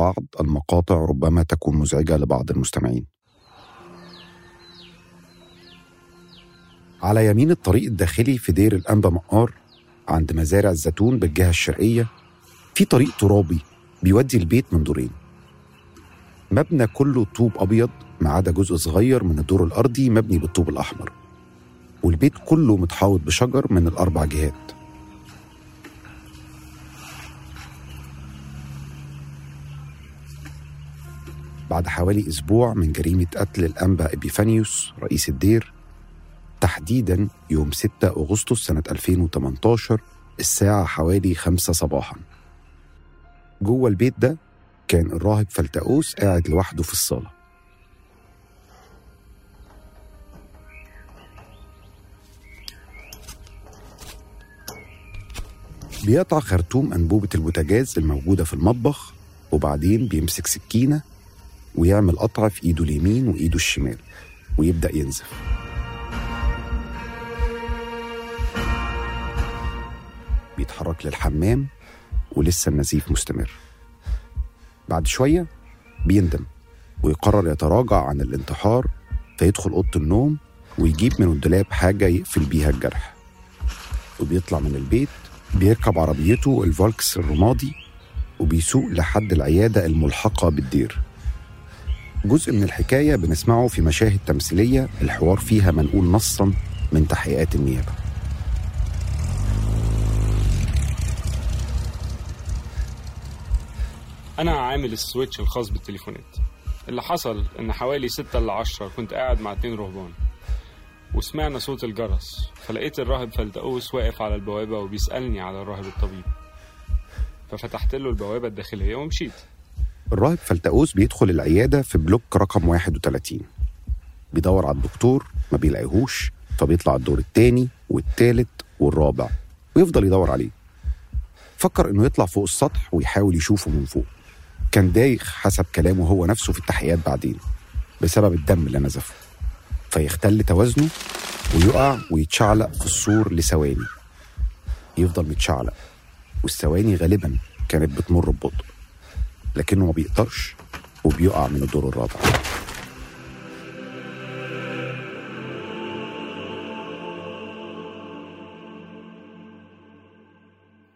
بعض المقاطع ربما تكون مزعجة لبعض المستمعين. على يمين الطريق الداخلي في دير الأنبا مقار عند مزارع الزيتون بالجهة الشرقية في طريق ترابي بيودي البيت من دورين. مبنى كله طوب أبيض ما عدا جزء صغير من الدور الأرضي مبني بالطوب الأحمر والبيت كله متحوط بشجر من الأربع جهات. بعد حوالي أسبوع من جريمة قتل الأنبا إبيفانيوس رئيس الدير تحديدا يوم 6 أغسطس سنة 2018 الساعة حوالي 5 صباحا. جوه البيت ده كان الراهب فلتأوس قاعد لوحده في الصالة. بيقطع خرطوم أنبوبة البوتاجاز الموجودة في المطبخ وبعدين بيمسك سكينة ويعمل قطع في إيده اليمين وإيده الشمال ويبدأ ينزف. بيتحرك للحمام ولسه النزيف مستمر. بعد شوية بيندم ويقرر يتراجع عن الانتحار فيدخل أوضة النوم ويجيب من الدولاب حاجة يقفل بيها الجرح. وبيطلع من البيت بيركب عربيته الفولكس الرمادي وبيسوق لحد العيادة الملحقة بالدير. جزء من الحكاية بنسمعه في مشاهد تمثيلية الحوار فيها منقول نصا من تحقيقات النيابة. أنا عامل السويتش الخاص بالتليفونات. اللي حصل إن حوالي ستة إلا عشرة كنت قاعد مع اتنين رهبان وسمعنا صوت الجرس فلقيت الراهب فلتقوس واقف على البوابة وبيسألني على الراهب الطبيب. ففتحت له البوابة الداخلية ومشيت. الراهب فلتقوس بيدخل العيادة في بلوك رقم 31 بيدور على الدكتور ما بيلاقيهوش فبيطلع الدور التاني والتالت والرابع ويفضل يدور عليه. فكر إنه يطلع فوق السطح ويحاول يشوفه من فوق. كان دايخ حسب كلامه هو نفسه في التحقيقات بعدين بسبب الدم اللي نزفه. فيختل توازنه ويقع ويتشعلق في السور لثواني. يفضل متشعلق والثواني غالبا كانت بتمر ببطء. لكنه ما بيقدرش وبيقع من الدور الرابع.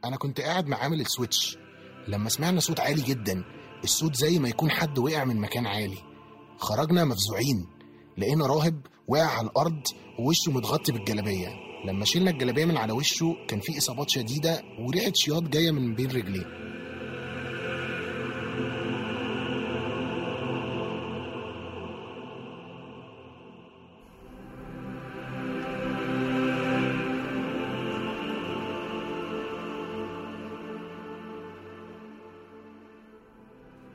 أنا كنت قاعد مع عامل السويتش. لما سمعنا صوت عالي جدا الصوت زي ما يكون حد وقع من مكان عالي. خرجنا مفزوعين لقينا راهب واقع على الأرض ووشه متغطي بالجلابية. لما شلنا الجلابية من على وشه كان في إصابات شديدة وريحه شياط جاية من بين رجليه.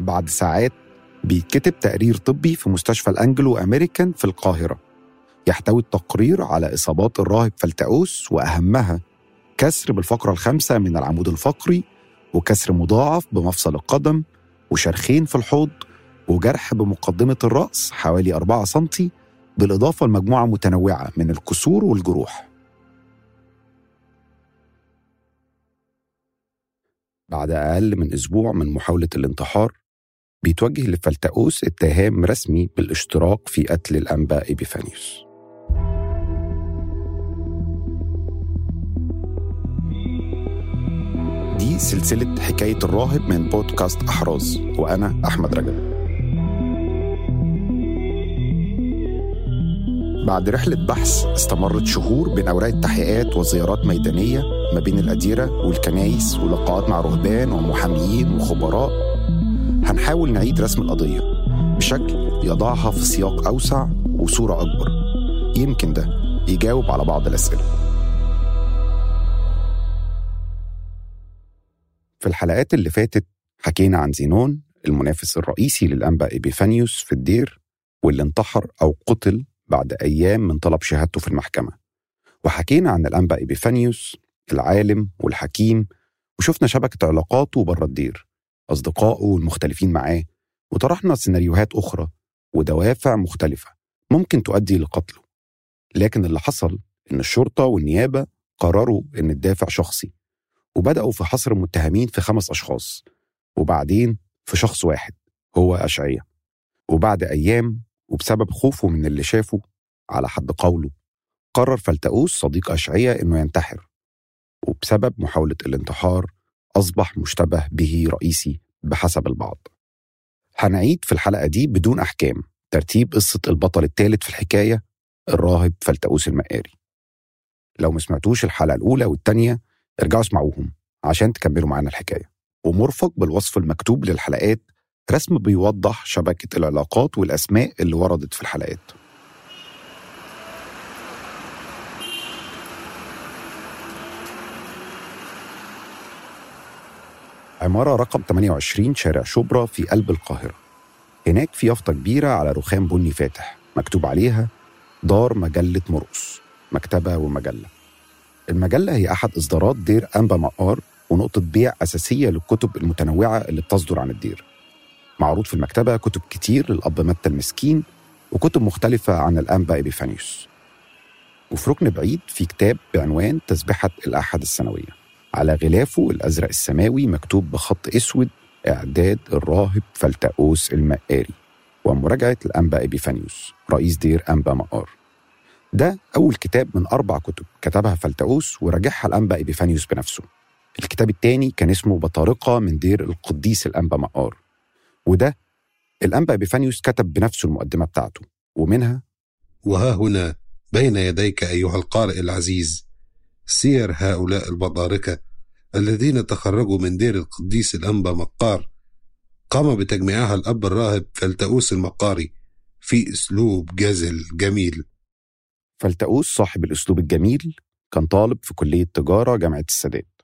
بعد ساعات بيتكتب تقرير طبي في مستشفى الأنجلو أمريكان في القاهرة. يحتوي التقرير على إصابات الراهب فلتأوس وأهمها كسر بالفقرة الخامسة من العمود الفقري وكسر مضاعف بمفصل القدم وشرخين في الحوض وجرح بمقدمة الرأس حوالي 4 سنتي بالإضافة لمجموعة متنوعة من الكسور والجروح. بعد أقل من أسبوع من محاولة الانتحار بيتوجه لفلتقوس اتهام رسمي بالاشتراك في قتل الأنباء ايبيفانيوس دي سلسلة حكاية الراهب من بودكاست أحراز وأنا أحمد رجب. بعد رحلة بحث استمرت شهور بين أوراق التحقيقات وزيارات ميدانية ما بين الأديرة والكنايس ولقاءات مع رهبان ومحاميين وخبراء. هنحاول نعيد رسم القضية بشكل يضعها في سياق أوسع وصورة أكبر. يمكن ده يجاوب على بعض الأسئلة. في الحلقات اللي فاتت حكينا عن زينون المنافس الرئيسي للأنبا إبيفانيوس في الدير واللي انتحر أو قتل بعد أيام من طلب شهادته في المحكمة. وحكينا عن الأنبا إبيفانيوس العالم والحكيم وشفنا شبكة علاقاته بره الدير. أصدقائه والمختلفين معاه وطرحنا سيناريوهات أخرى ودوافع مختلفة ممكن تؤدي لقتله. لكن اللي حصل إن الشرطة والنيابة قرروا إن الدافع شخصي وبدأوا في حصر المتهمين في خمس أشخاص وبعدين في شخص واحد هو أشعية. وبعد أيام وبسبب خوفه من اللي شافه على حد قوله قرر فلتأوس صديق أشعية إنه ينتحر. وبسبب محاولة الانتحار أصبح مشتبه به رئيسي بحسب البعض. هنعيد في الحلقة دي بدون أحكام ترتيب قصة البطل الثالث في الحكاية الراهب فلتأوس المقاري لو ما سمعتوش الحلقة الأولى والتانية ارجعوا اسمعوهم عشان تكملوا معانا الحكاية. ومرفق بالوصف المكتوب للحلقات رسم بيوضح شبكة العلاقات والأسماء اللي وردت في الحلقات. عمارة رقم 28 شارع شبرا في قلب القاهرة. هناك في يافطة كبيرة على رخام بني فاتح مكتوب عليها دار مجلة مرقص مكتبة ومجلة. المجلة هي أحد إصدارات دير أنبا مقار ونقطة بيع أساسية للكتب المتنوعة اللي بتصدر عن الدير. معروض في المكتبة كتب كتير للأب متى المسكين وكتب مختلفة عن الأنبا إبيفانيوس. وفي ركن بعيد في كتاب بعنوان تسبحة الأحد السنوية. على غلافه الأزرق السماوي مكتوب بخط أسود إعداد الراهب فلتأوس المقاري ومراجعة الأنبا إبيفانيوس رئيس دير أنبا مقار. ده أول كتاب من أربع كتب كتبها فلتأوس وراجعها الأنبا إبيفانيوس بنفسه. الكتاب الثاني كان اسمه بطارقة من دير القديس الأنبا مقار. وده الأنبا إبيفانيوس كتب بنفسه المقدمة بتاعته. ومنها وها هنا بين يديك أيها القارئ العزيز سير هؤلاء البطاركة الذين تخرجوا من دير القديس الأنبا مقار. قام بتجميعها الأب الراهب فلتؤوس المقاري في أسلوب جزل جميل. فلتؤوس صاحب الأسلوب الجميل كان طالب في كلية تجارة جامعة السادات.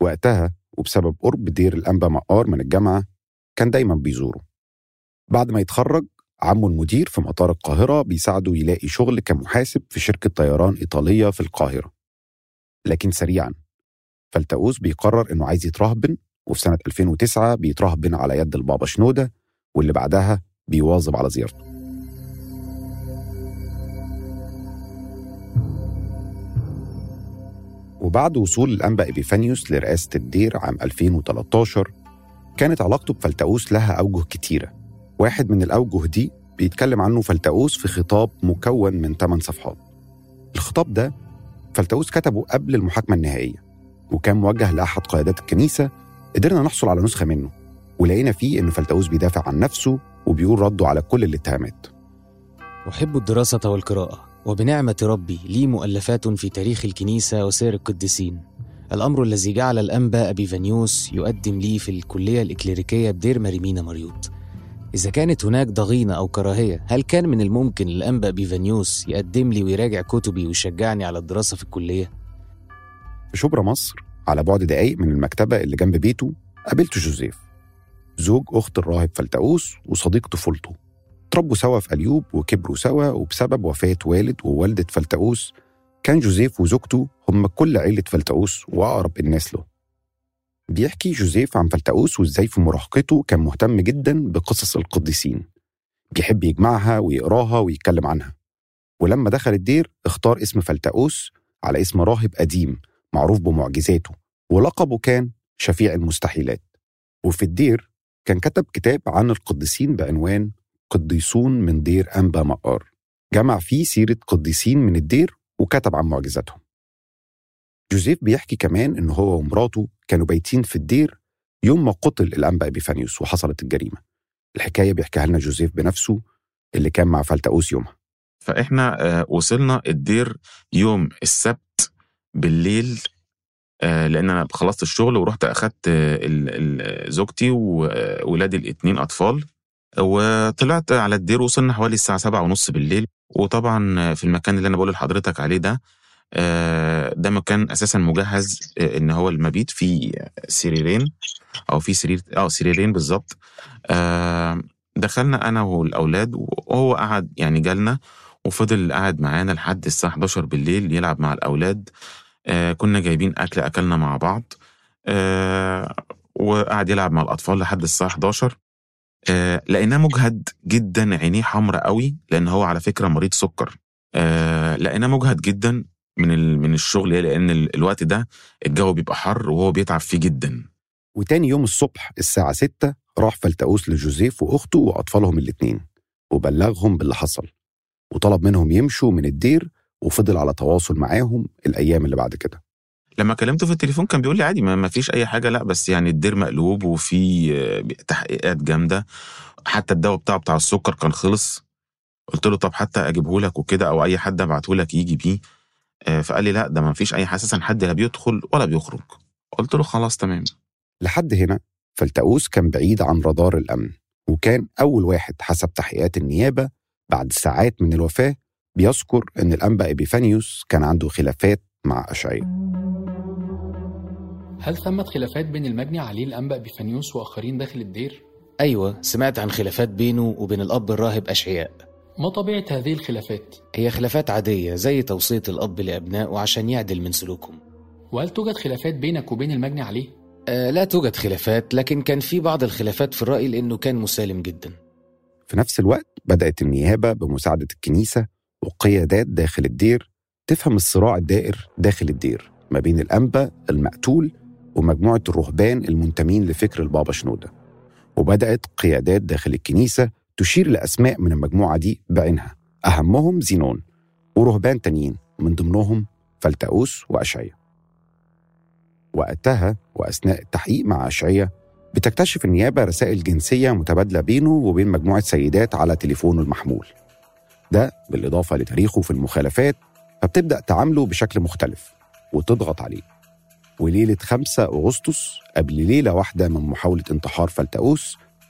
وقتها وبسبب قرب دير الأنبا مقار من الجامعة كان دايما بيزوره. بعد ما يتخرج عمه المدير في مطار القاهرة بيساعده يلاقي شغل كمحاسب في شركة طيران إيطالية في القاهرة. لكن سريعا. فلتؤوس بيقرر إنه عايز يترهبن وفي سنة 2009 بيترهبن على يد البابا شنودة واللي بعدها بيواظب على زيارته. وبعد وصول الأنبا إبيفانيوس لرئاسة الدير عام 2013 كانت علاقته بفلتؤوس لها أوجه كتيرة. واحد من الأوجه دي بيتكلم عنه فلتؤوس في خطاب مكون من 8 صفحات. الخطاب ده فلتؤوس كتبه قبل المحاكمة النهائية وكان موجه لأحد قيادات الكنيسة قدرنا نحصل على نسخة منه ولقينا فيه إن فلتؤوس بيدافع عن نفسه وبيقول رده على كل الاتهامات. أحب الدراسة والقراءة وبنعمة ربي لي مؤلفات في تاريخ الكنيسة وسير القديسين. الأمر الذي جعل الأنبا أبي فانيوس يقدم لي في الكلية الإكليريكية بدير مريمينا مريوط إذا كانت هناك ضغينة أو كراهية هل كان من الممكن الأنبا أبي فانيوس يقدم لي ويراجع كتبي ويشجعني على الدراسة في الكلية؟ في شبرا مصر على بعد دقايق من المكتبة اللي جنب بيته قابلت جوزيف. زوج أخت الراهب فلتؤوس وصديق طفولته. تربوا سوا في أليوب وكبروا سوا وبسبب وفاة والد ووالدة فلتؤوس كان جوزيف وزوجته هم كل عيلة فلتؤوس وأقرب الناس له. بيحكي جوزيف عن فلتؤوس وإزاي في مراهقته كان مهتم جدا بقصص القديسين. بيحب يجمعها ويقراها ويتكلم عنها. ولما دخل الدير اختار اسم فلتؤوس على اسم راهب قديم معروف بمعجزاته ولقبه كان شفيع المستحيلات. وفي الدير كان كتب كتاب عن القديسين بعنوان قديسون من دير أنبا مقار جمع فيه سيرة قديسين من الدير وكتب عن معجزاتهم. جوزيف بيحكي كمان إن هو ومراته كانوا بايتين في الدير يوم ما قتل الأنبأ إبيفانيوس وحصلت الجريمة. الحكاية بيحكيها لنا جوزيف بنفسه اللي كان مع فلتؤوس يومها. فإحنا آه، وصلنا الدير يوم السبت بالليل آه، لأن أنا خلصت الشغل ورحت أخدت آه، زوجتي وولادي الاتنين أطفال وطلعت على الدير وصلنا حوالي الساعة سبعة ونص بالليل. وطبعا في المكان اللي أنا بقول لحضرتك عليه ده ده مكان أساسا مجهز آه، إن هو المبيت فيه سريرين أو في سرير آه سريرين بالظبط. آه، دخلنا أنا والأولاد وهو قعد يعني جالنا وفضل قاعد معانا لحد الساعة 11 بالليل يلعب مع الأولاد. آه، كنا جايبين أكل أكلنا مع بعض. آه، وقعد يلعب مع الأطفال لحد الساعة 11 آه، لقيناه مجهد جدا عينيه حمراء قوي لأن هو على فكرة مريض سكر. آه، لقيناه مجهد جدا من من الشغل لأن ال- الوقت ده الجو بيبقى حر وهو بيتعب فيه جدا. وتاني يوم الصبح الساعة 6 راح فلتقوس لجوزيف وأخته وأطفالهم الاتنين وبلغهم باللي حصل. وطلب منهم يمشوا من الدير وفضل على تواصل معاهم الأيام اللي بعد كده. لما كلمته في التليفون كان بيقول لي عادي ما فيش أي حاجة لأ بس يعني الدير مقلوب وفي آه، تحقيقات جامدة. حتى الدواء بتاعه بتاع السكر كان خلص. قلت له طب حتى اجيبه لك وكده أو أي حد ابعته لك يجي بيه. فقال لي لا ده ما فيش أي أساسا حد لا بيدخل ولا بيخرج. قلت له خلاص تمام. لحد هنا فلتقوس كان بعيد عن رادار الأمن وكان أول واحد حسب تحقيقات النيابة بعد ساعات من الوفاة بيذكر إن الأنبأ إبيفانيوس كان عنده خلافات مع أشعياء هل ثمت خلافات بين المجني عليه الأنبأ بيفانيوس وآخرين داخل الدير؟ أيوة سمعت عن خلافات بينه وبين الأب الراهب أشعياء. ما طبيعة هذه الخلافات؟ هي خلافات عادية زي توصية الأب لأبنائه عشان يعدل من سلوكهم وهل توجد خلافات بينك وبين المجني عليه؟ آه لا توجد خلافات لكن كان في بعض الخلافات في الرأي لأنه كان مسالم جدا في نفس الوقت بدأت النيابة بمساعدة الكنيسة وقيادات داخل الدير تفهم الصراع الدائر داخل الدير ما بين الأنبا المقتول ومجموعة الرهبان المنتمين لفكر البابا شنودة وبدأت قيادات داخل الكنيسة تشير لأسماء من المجموعة دي بعينها. أهمهم زينون ورهبان تانيين من ضمنهم فلتأوس وأشعية. وقتها وأثناء التحقيق مع أشعية بتكتشف النيابة رسائل جنسية متبادلة بينه وبين مجموعة سيدات على تليفونه المحمول. ده بالإضافة لتاريخه في المخالفات فبتبدأ تعامله بشكل مختلف وتضغط عليه. وليلة 5 أغسطس قبل ليلة واحدة من محاولة انتحار فلتأوس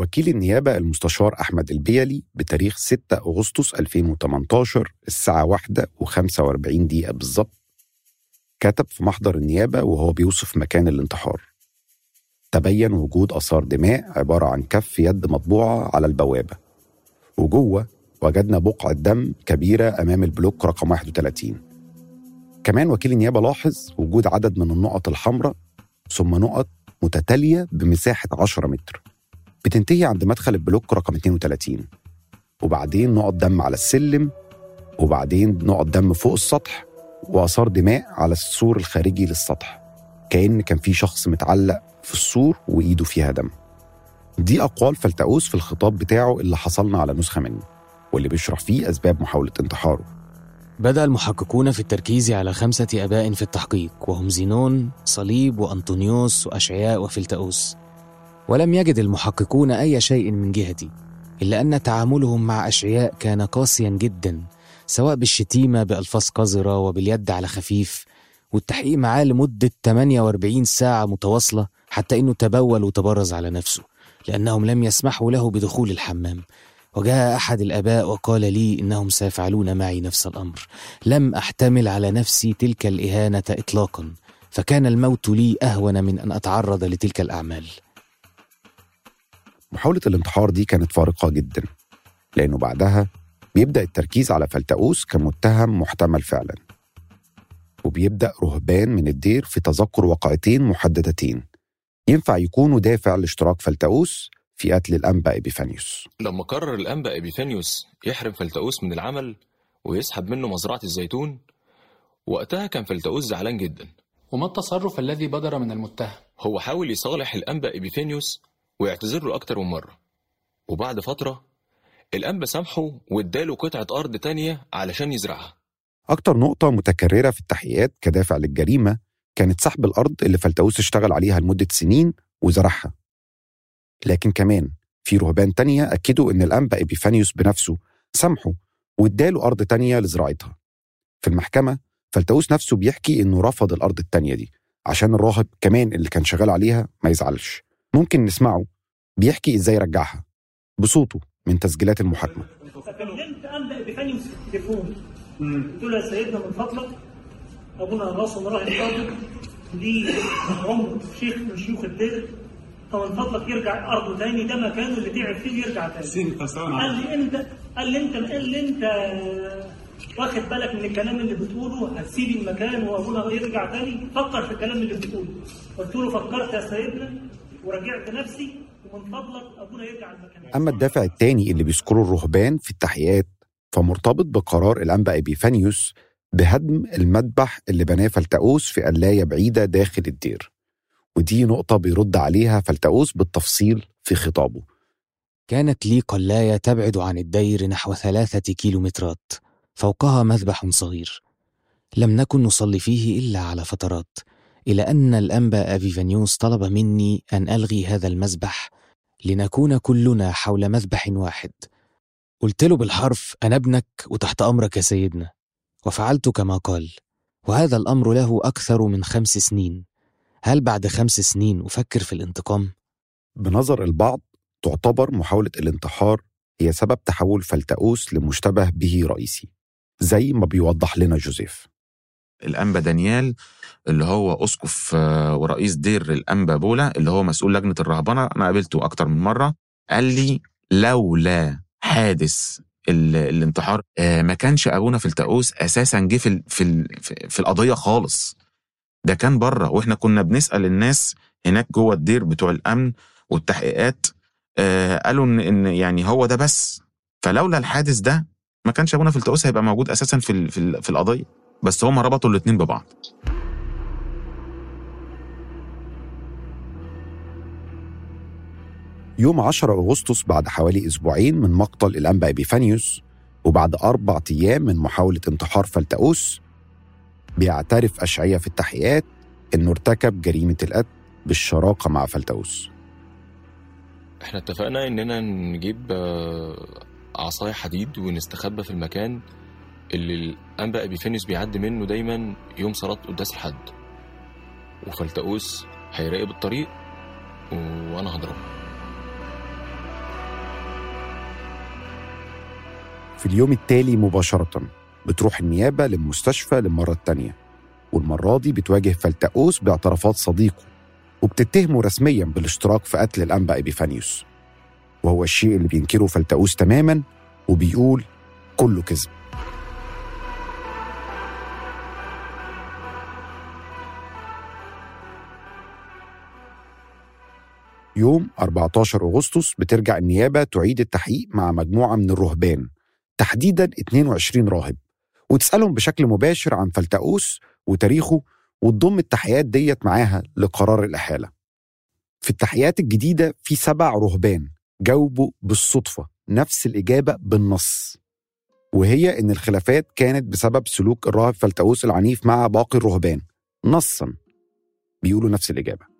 وكيل النيابة المستشار أحمد البيلي بتاريخ 6 أغسطس 2018 الساعة 1 و45 دقيقة بالظبط. كتب في محضر النيابة وهو بيوصف مكان الانتحار. تبين وجود آثار دماء عبارة عن كف يد مطبوعة على البوابة. وجوه وجدنا بقعة دم كبيرة أمام البلوك رقم 31 كمان وكيل النيابة لاحظ وجود عدد من النقط الحمراء ثم نقط متتالية بمساحة 10 متر. بتنتهي عند مدخل البلوك رقم 32 وبعدين نقط دم على السلم وبعدين نقط دم فوق السطح وآثار دماء على السور الخارجي للسطح. كأن كان في شخص متعلق في السور وإيده فيها دم. دي أقوال فلتأوس في الخطاب بتاعه اللي حصلنا على نسخة منه واللي بيشرح فيه أسباب محاولة انتحاره. بدأ المحققون في التركيز على خمسة آباء في التحقيق وهم زينون، صليب وأنطونيوس وأشعياء وفلتأوس. ولم يجد المحققون أي شيء من جهتي إلا أن تعاملهم مع أشعياء كان قاسيا جدا سواء بالشتيمة بألفاظ قذرة وباليد على خفيف والتحقيق معاه لمدة 48 ساعة متواصلة حتى إنه تبول وتبرز على نفسه لأنهم لم يسمحوا له بدخول الحمام. وجاء أحد الآباء وقال لي إنهم سيفعلون معي نفس الأمر. لم أحتمل على نفسي تلك الإهانة إطلاقا فكان الموت لي أهون من أن أتعرض لتلك الأعمال. محاولة الانتحار دي كانت فارقة جدا لأنه بعدها بيبدأ التركيز على فلتأوس كمتهم محتمل فعلا. وبيبدأ رهبان من الدير في تذكر واقعتين محددتين. ينفع يكونوا دافع لاشتراك فلتأوس في قتل الأنبأ إبيفانيوس. لما قرر الأنبأ إبيفانيوس يحرم فلتأوس من العمل ويسحب منه مزرعة الزيتون وقتها كان فلتأوس زعلان جدا. وما التصرف الذي بدر من المتهم؟ هو حاول يصالح الأنبأ إبيفانيوس ويعتذر له أكتر من مرة. وبعد فترة الأنبا سامحه واداله قطعة أرض تانية علشان يزرعها. أكتر نقطة متكررة في التحقيقات كدافع للجريمة كانت سحب الأرض اللي فلتأوس اشتغل عليها لمدة سنين وزرعها. لكن كمان في رهبان تانية أكدوا إن الأنبا إبيفانيوس بنفسه سامحه واداله أرض تانية لزراعتها. في المحكمة فلتأوس نفسه بيحكي إنه رفض الأرض التانية دي عشان الراهب كمان اللي كان شغال عليها ما يزعلش. ممكن نسمعه بيحكي إزاي رجعها بصوته من تسجيلات المحاكمة فكلمت انبا في التليفون قلت له يا سيدنا من فضلك ابونا الراسل راهب فاضل ليه عمر شيخ من شيوخ الدير فمن فضلك يرجع ارضه تاني ده مكانه اللي تعب فيه يرجع تاني قال لي انت قال لي انت قال لي انت واخد بالك من الكلام اللي بتقوله هتسيب المكان وابونا يرجع تاني فكر في الكلام اللي بتقوله قلت له فكرت يا سيدنا ورجعت نفسي ومن فضلك ابونا يرجع المكان أما الدافع التاني اللي بيذكره الرهبان في التحقيقات فمرتبط بقرار الأنبأ إبيفانيوس بهدم المذبح اللي بناه فلتأوس في قلاية بعيدة داخل الدير. ودي نقطة بيرد عليها فلتأوس بالتفصيل في خطابه. كانت لي قلاية تبعد عن الدير نحو ثلاثة كيلومترات فوقها مذبح صغير. لم نكن نصلي فيه إلا على فترات. إلى أن الأنبا أفيفانيوس طلب مني أن ألغي هذا المذبح لنكون كلنا حول مذبح واحد. قلت له بالحرف أنا ابنك وتحت أمرك يا سيدنا. وفعلت كما قال. وهذا الأمر له أكثر من خمس سنين. هل بعد خمس سنين أفكر في الانتقام؟ بنظر البعض تعتبر محاولة الانتحار هي سبب تحول فلتأوس لمشتبه به رئيسي زي ما بيوضح لنا جوزيف. الأنبا دانيال اللي هو أسقف آه، ورئيس دير الأنبا بولا اللي هو مسؤول لجنة الرهبنة. أنا قابلته أكتر من مرة. قال لي لولا حادث ال- الانتحار آه، ما كانش أبونا في التأوس أساسا جه في, في, في- القضية خالص. ده كان بره وإحنا كنا بنسأل الناس هناك جوه الدير بتوع الأمن والتحقيقات آه، قالوا إن, إن يعني هو ده بس. فلولا الحادث ده ما كانش أبونا في التأوس هيبقى موجود أساسا في, في, ال- في القضية. بس هما ربطوا الاتنين ببعض. يوم 10 أغسطس بعد حوالي أسبوعين من مقتل الأنبا إبيفانيوس وبعد أربع أيام من محاولة انتحار فلتأوس بيعترف أشعية في التحقيقات إنه ارتكب جريمة القتل بالشراكة مع فلتأوس. إحنا اتفقنا إننا نجيب آه، عصاية حديد ونستخبى في المكان. اللي الأنبأ أبيفانيوس بيعدي منه دايما يوم صلاة قداس الحد. وفلتأوس هيراقب الطريق وأنا هضربه. في اليوم التالي مباشرة بتروح النيابة للمستشفى للمرة التانية. والمرة دي بتواجه فلتأوس باعترافات صديقه وبتتهمه رسميا بالاشتراك في قتل الأنبأ إبيفانيوس وهو الشيء اللي بينكره فلتأوس تماما وبيقول كله كذب. يوم 14 أغسطس بترجع النيابة تعيد التحقيق مع مجموعة من الرهبان تحديدا 22 راهب. وتسألهم بشكل مباشر عن فلتأوس وتاريخه وتضم التحقيقات ديت معاها لقرار الإحالة. في التحقيقات الجديدة في سبع رهبان جاوبوا بالصدفة نفس الإجابة بالنص. وهي إن الخلافات كانت بسبب سلوك الراهب فلتأوس العنيف مع باقي الرهبان. نصا. بيقولوا نفس الإجابة.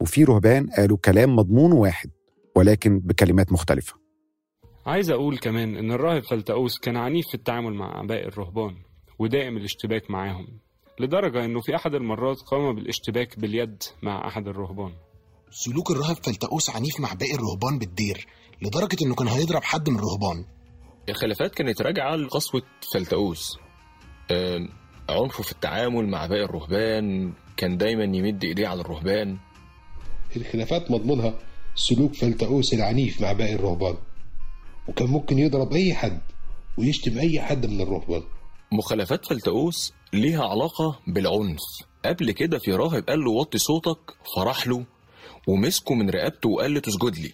وفي رهبان قالوا كلام مضمون واحد ولكن بكلمات مختلفة. عايز أقول كمان إن الراهب فلتأوس كان عنيف في التعامل مع باقي الرهبان ودائم الاشتباك معاهم لدرجة إنه في أحد المرات قام بالاشتباك باليد مع أحد الرهبان. سلوك الراهب فلتأوس عنيف مع باقي الرهبان بالدير لدرجة إنه كان هيضرب حد من الرهبان. الخلافات كانت راجعة لقسوة فلتأوس آم، عنفه في التعامل مع باقي الرهبان كان دايما يمد إيديه على الرهبان. الخلافات مضمونها سلوك فلتأوس العنيف مع باقي الرهبان. وكان ممكن يضرب أي حد ويشتم أي حد من الرهبان. مخالفات فلتأوس ليها علاقة بالعنف. قبل كده في راهب قال له وطي صوتك فراح له ومسكه من رقبته وقال له تسجد لي.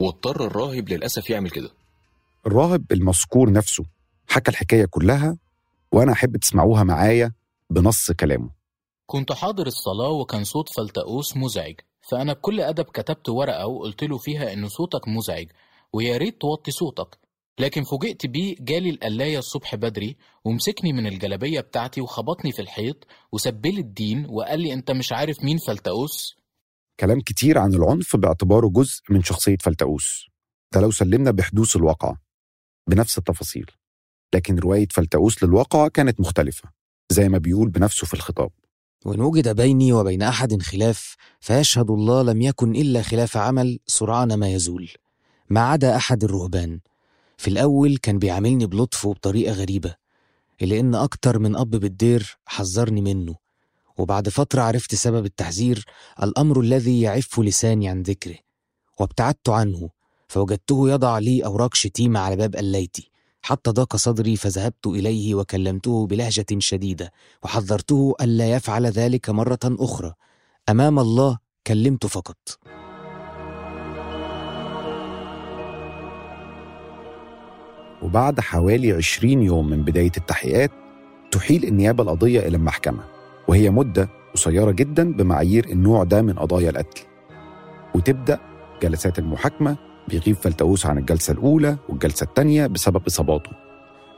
واضطر الراهب للأسف يعمل كده. الراهب المذكور نفسه حكى الحكاية كلها وأنا أحب تسمعوها معايا بنص كلامه. كنت حاضر الصلاة وكان صوت فلتأوس مزعج. فأنا بكل أدب كتبت ورقة وقلت له فيها إن صوتك مزعج ويا ريت توطي صوتك. لكن فوجئت بيه جالي القلاية الصبح بدري ومسكني من الجلابية بتاعتي وخبطني في الحيط وسبلي الدين وقال لي أنت مش عارف مين فلتأوس كلام كتير عن العنف باعتباره جزء من شخصية فلتأوس ده لو سلمنا بحدوث الواقعة بنفس التفاصيل. لكن رواية فلتأوس للواقعة كانت مختلفة زي ما بيقول بنفسه في الخطاب. وإن وجد بيني وبين أحد خلاف فيشهد الله لم يكن إلا خلاف عمل سرعان ما يزول. ما عدا أحد الرهبان. في الأول كان بيعاملني بلطف وبطريقة غريبة إلا إن أكتر من أب بالدير حذرني منه. وبعد فترة عرفت سبب التحذير الأمر الذي يعف لساني عن ذكره. وابتعدت عنه فوجدته يضع لي أوراق شتيمة على باب قلايتي. حتى ضاق صدري فذهبت إليه وكلمته بلهجة شديدة وحذرته ألا يفعل ذلك مرة أخرى. أمام الله كلمت فقط. وبعد حوالي 20 يوم من بداية التحقيقات تحيل النيابة القضية إلى المحكمة وهي مدة قصيرة جدا بمعايير النوع ده من قضايا القتل. وتبدأ جلسات المحاكمة بيغيب فلتاؤس عن الجلسة الأولى والجلسة الثانية بسبب إصاباته.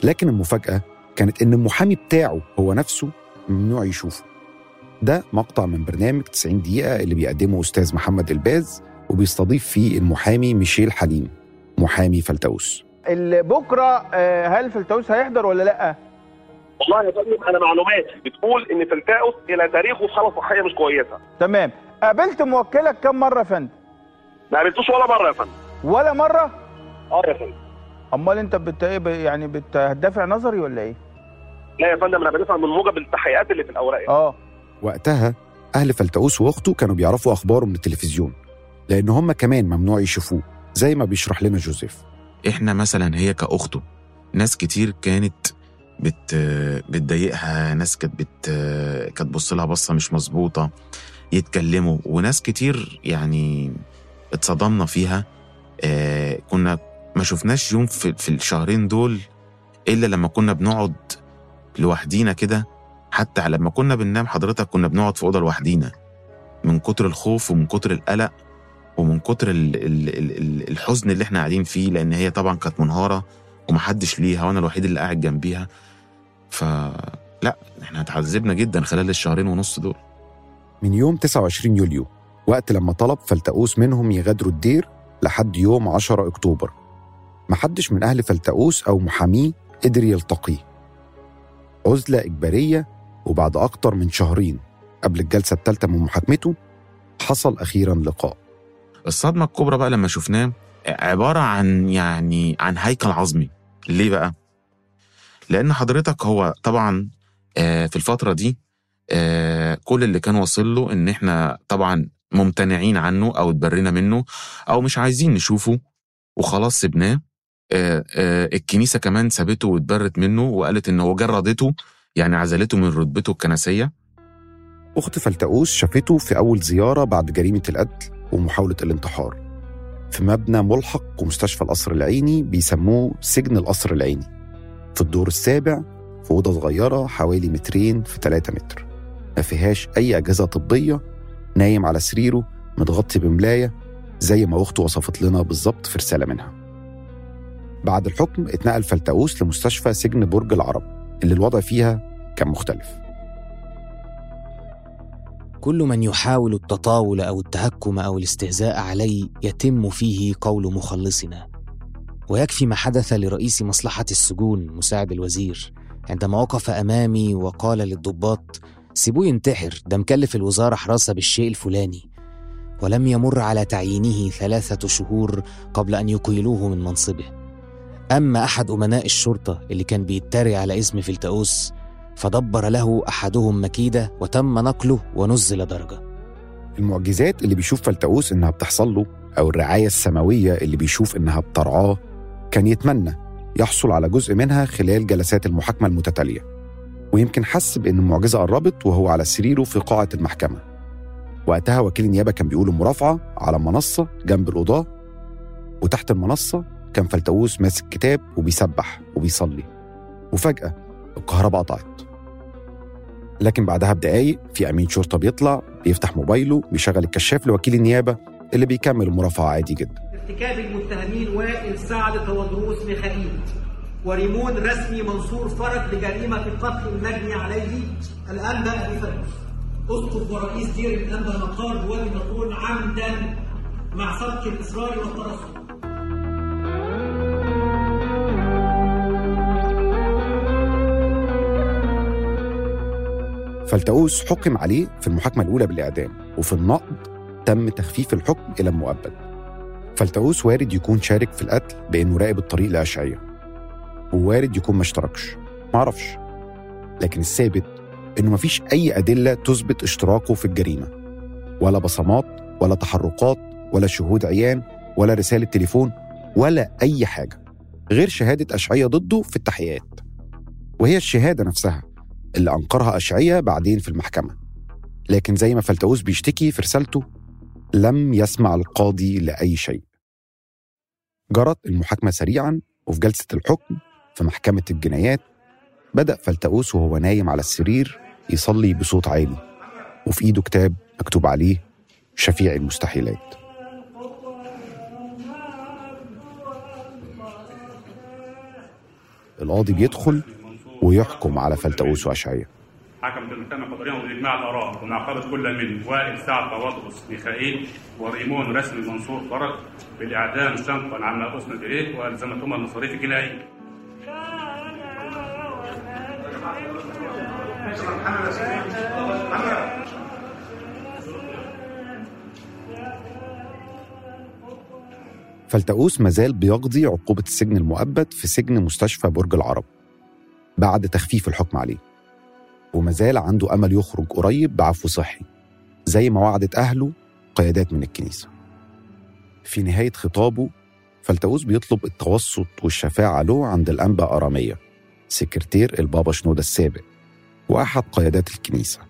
لكن المفاجأة كانت إن المحامي بتاعه هو نفسه ممنوع يشوفه. ده مقطع من برنامج 90 دقيقة اللي بيقدمه أستاذ محمد الباز وبيستضيف فيه المحامي ميشيل حليم محامي فلتاؤس اللي بكرة آه، هل فلتاؤس هيحضر ولا لأ؟ والله يا فندم أنا معلوماتي بتقول إن فلتاؤس إلى تاريخه في حاله صحية مش كويسة. تمام. قابلت موكلك كم مرة يا فندم؟ ما قابلتوش ولا مرة يا فندم. ولا مرة؟ آه يا فندم. أمال أنت بت ب- يعني بتدافع نظري ولا إيه؟ لا يا فندم أنا بدافع من موجب التحقيقات اللي في الأوراق. آه. وقتها أهل فلتأوس وأخته كانوا بيعرفوا أخباره من التلفزيون لأن هم كمان ممنوع يشوفوه زي ما بيشرح لنا جوزيف. إحنا مثلا هي كأخته ناس كتير كانت بت بتضايقها ناس كانت بت كانت تبص لها بصة مش مظبوطة يتكلموا وناس كتير يعني اتصدمنا فيها. آه كنا ما شفناش يوم في, في الشهرين دول إلا لما كنا بنقعد لوحدينا كده. حتى لما كنا بننام حضرتك كنا بنقعد في أوضة لوحدينا. من كتر الخوف ومن كتر القلق ومن كتر ال ال ال ال الحزن اللي إحنا قاعدين فيه لأن هي طبعا كانت منهارة ومحدش ليها وأنا الوحيد اللي قاعد جنبيها. فلا إحنا اتعذبنا جدا خلال الشهرين ونص دول. من يوم 29 يوليو وقت لما طلب فلتأوس منهم يغادروا الدير لحد يوم 10 أكتوبر. محدش من أهل فلتأوس أو محاميه قدر يلتقيه. عزلة إجبارية وبعد أكتر من شهرين قبل الجلسة الثالثة من محاكمته حصل أخيرا لقاء. الصدمة الكبرى بقى لما شفناه عبارة عن يعني عن هيكل عظمي. ليه بقى؟ لأن حضرتك هو طبعا آه، في الفترة دي آه، كل اللي كان واصل له إن إحنا طبعا ممتنعين عنه أو اتبرينا منه أو مش عايزين نشوفه. وخلاص سبناه آه، آه، الكنيسة كمان سابته واتبرت منه وقالت إن هو جردته يعني عزلته من رتبته الكنسية. أخت فلتأوس شافته في أول زيارة بعد جريمة القتل ومحاولة الانتحار. في مبنى ملحق ومستشفى القصر العيني بيسموه سجن القصر العيني. في الدور السابع في أوضة صغيرة حوالي مترين في 3 متر. ما فيهاش أي أجهزة طبية نايم على سريره متغطي بملاية زي ما أخته وصفت لنا بالظبط في رسالة منها. بعد الحكم اتنقل فلتأوس لمستشفى سجن برج العرب اللي الوضع فيها كان مختلف. كل من يحاول التطاول أو التهكم أو الاستهزاء علي يتم فيه قول مخلصنا. ويكفي ما حدث لرئيس مصلحة السجون مساعد الوزير عندما وقف أمامي وقال للضباط سيبوه ينتحر ده مكلف الوزارة حراسة بالشيء الفلاني. ولم يمر على تعيينه ثلاثة شهور قبل أن يقيلوه من منصبه. أما أحد أمناء الشرطة اللي كان بيتري على اسم فلتأوس فدبر له أحدهم مكيدة وتم نقله ونزل درجة. المعجزات اللي بيشوف فلتأوس إنها بتحصل له أو الرعاية السماوية اللي بيشوف إنها بترعاه كان يتمنى يحصل على جزء منها خلال جلسات المحاكمة المتتالية. ويمكن حس بإن المعجزة قربت وهو على سريره في قاعة المحكمة. وقتها وكيل النيابة كان بيقول مرافعة على منصة جنب القضاة وتحت المنصة كان فلتأوس ماسك كتاب وبيسبح وبيصلي. وفجأة الكهرباء قطعت. لكن بعدها بدقايق في أمين شرطة بيطلع بيفتح موبايله بيشغل الكشاف لوكيل النيابة اللي بيكمل المرافعة عادي جدا. ارتكاب المتهمين وائل سعد تودروس ميخائيل. وريمون رسمي منصور فرج لجريمة القتل المجني عليه الأنبا أبي فارس أسقف ورئيس دير الأنبا مقار بوادي مطرون عمدا مع سبق الإصرار والترصد. فلتأوس حكم عليه في المحاكمة الأولى بالإعدام وفي النقض تم تخفيف الحكم إلى المؤبد. فلتأوس وارد يكون شارك في القتل بإنه راقب الطريق لأشعية. ووارد يكون ما اشتركش. معرفش لكن الثابت إنه مفيش أي أدلة تثبت اشتراكه في الجريمة. ولا بصمات ولا تحركات ولا شهود عيان ولا رسالة تليفون ولا أي حاجة. غير شهادة أشعية ضده في التحقيقات. وهي الشهادة نفسها اللي أنكرها أشعية بعدين في المحكمة. لكن زي ما فلتأوس بيشتكي في رسالته لم يسمع القاضي لأي شيء. جرت المحاكمة سريعا وفي جلسة الحكم في محكمة الجنايات بدأ فلتأوس وهو نايم على السرير يصلي بصوت عالي وفي إيده كتاب مكتوب عليه شفيع المستحيلات. القاضي بيدخل ويحكم على فلتأوس وأشعية حكمت المحكمة قدريا بإجماع الآراء. ومعاقبة كل من وائل سعد بطرس ميخائيل وريمون رسمي منصور فرج بالإعدام شنقا عما أسند إليه وألزمتهما المصاريف الجنائية. فلتأوس مازال بيقضي عقوبة السجن المؤبد في سجن مستشفى برج العرب بعد تخفيف الحكم عليه. ومازال عنده أمل يخرج قريب بعفو صحي زي ما وعدت أهله قيادات من الكنيسة. في نهاية خطابه فلتأوس بيطلب التوسط والشفاعة له عند الأنبا أرامية. سكرتير البابا شنودة السابق وأحد قيادات الكنيسة.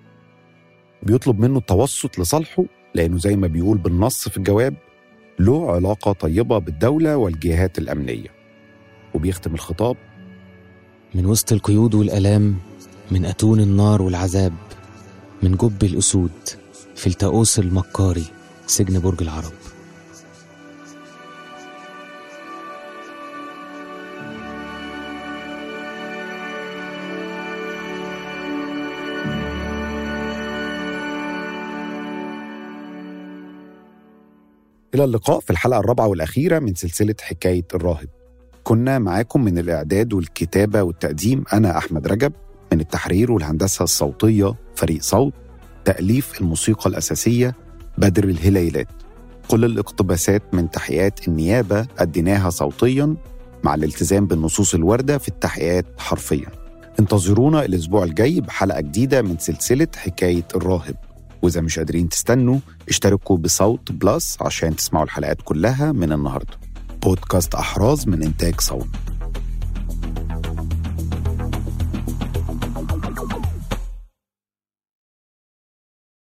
بيطلب منه التوسط لصالحه لأنه زي ما بيقول بالنص في الجواب له علاقة طيبة بالدولة والجهات الأمنية. وبيختم الخطاب من وسط القيود والآلام من أتون النار والعذاب من جب الأسود في التأوس المكاري سجن برج العرب. إلى اللقاء في الحلقة الرابعة والأخيرة من سلسلة حكاية الراهب. كنا معاكم من الإعداد والكتابة والتقديم أنا أحمد رجب من التحرير والهندسة الصوتية فريق صوت تأليف الموسيقى الأساسية بدر الهليلات. كل الاقتباسات من تحقيقات النيابة أديناها صوتيا مع الالتزام بالنصوص الواردة في التحقيقات حرفيا. انتظرونا الأسبوع الجاي بحلقة جديدة من سلسلة حكاية الراهب. وإذا مش قادرين تستنوا اشتركوا بصوت بلس عشان تسمعوا الحلقات كلها من النهاردة. بودكاست أحراز من إنتاج صوت.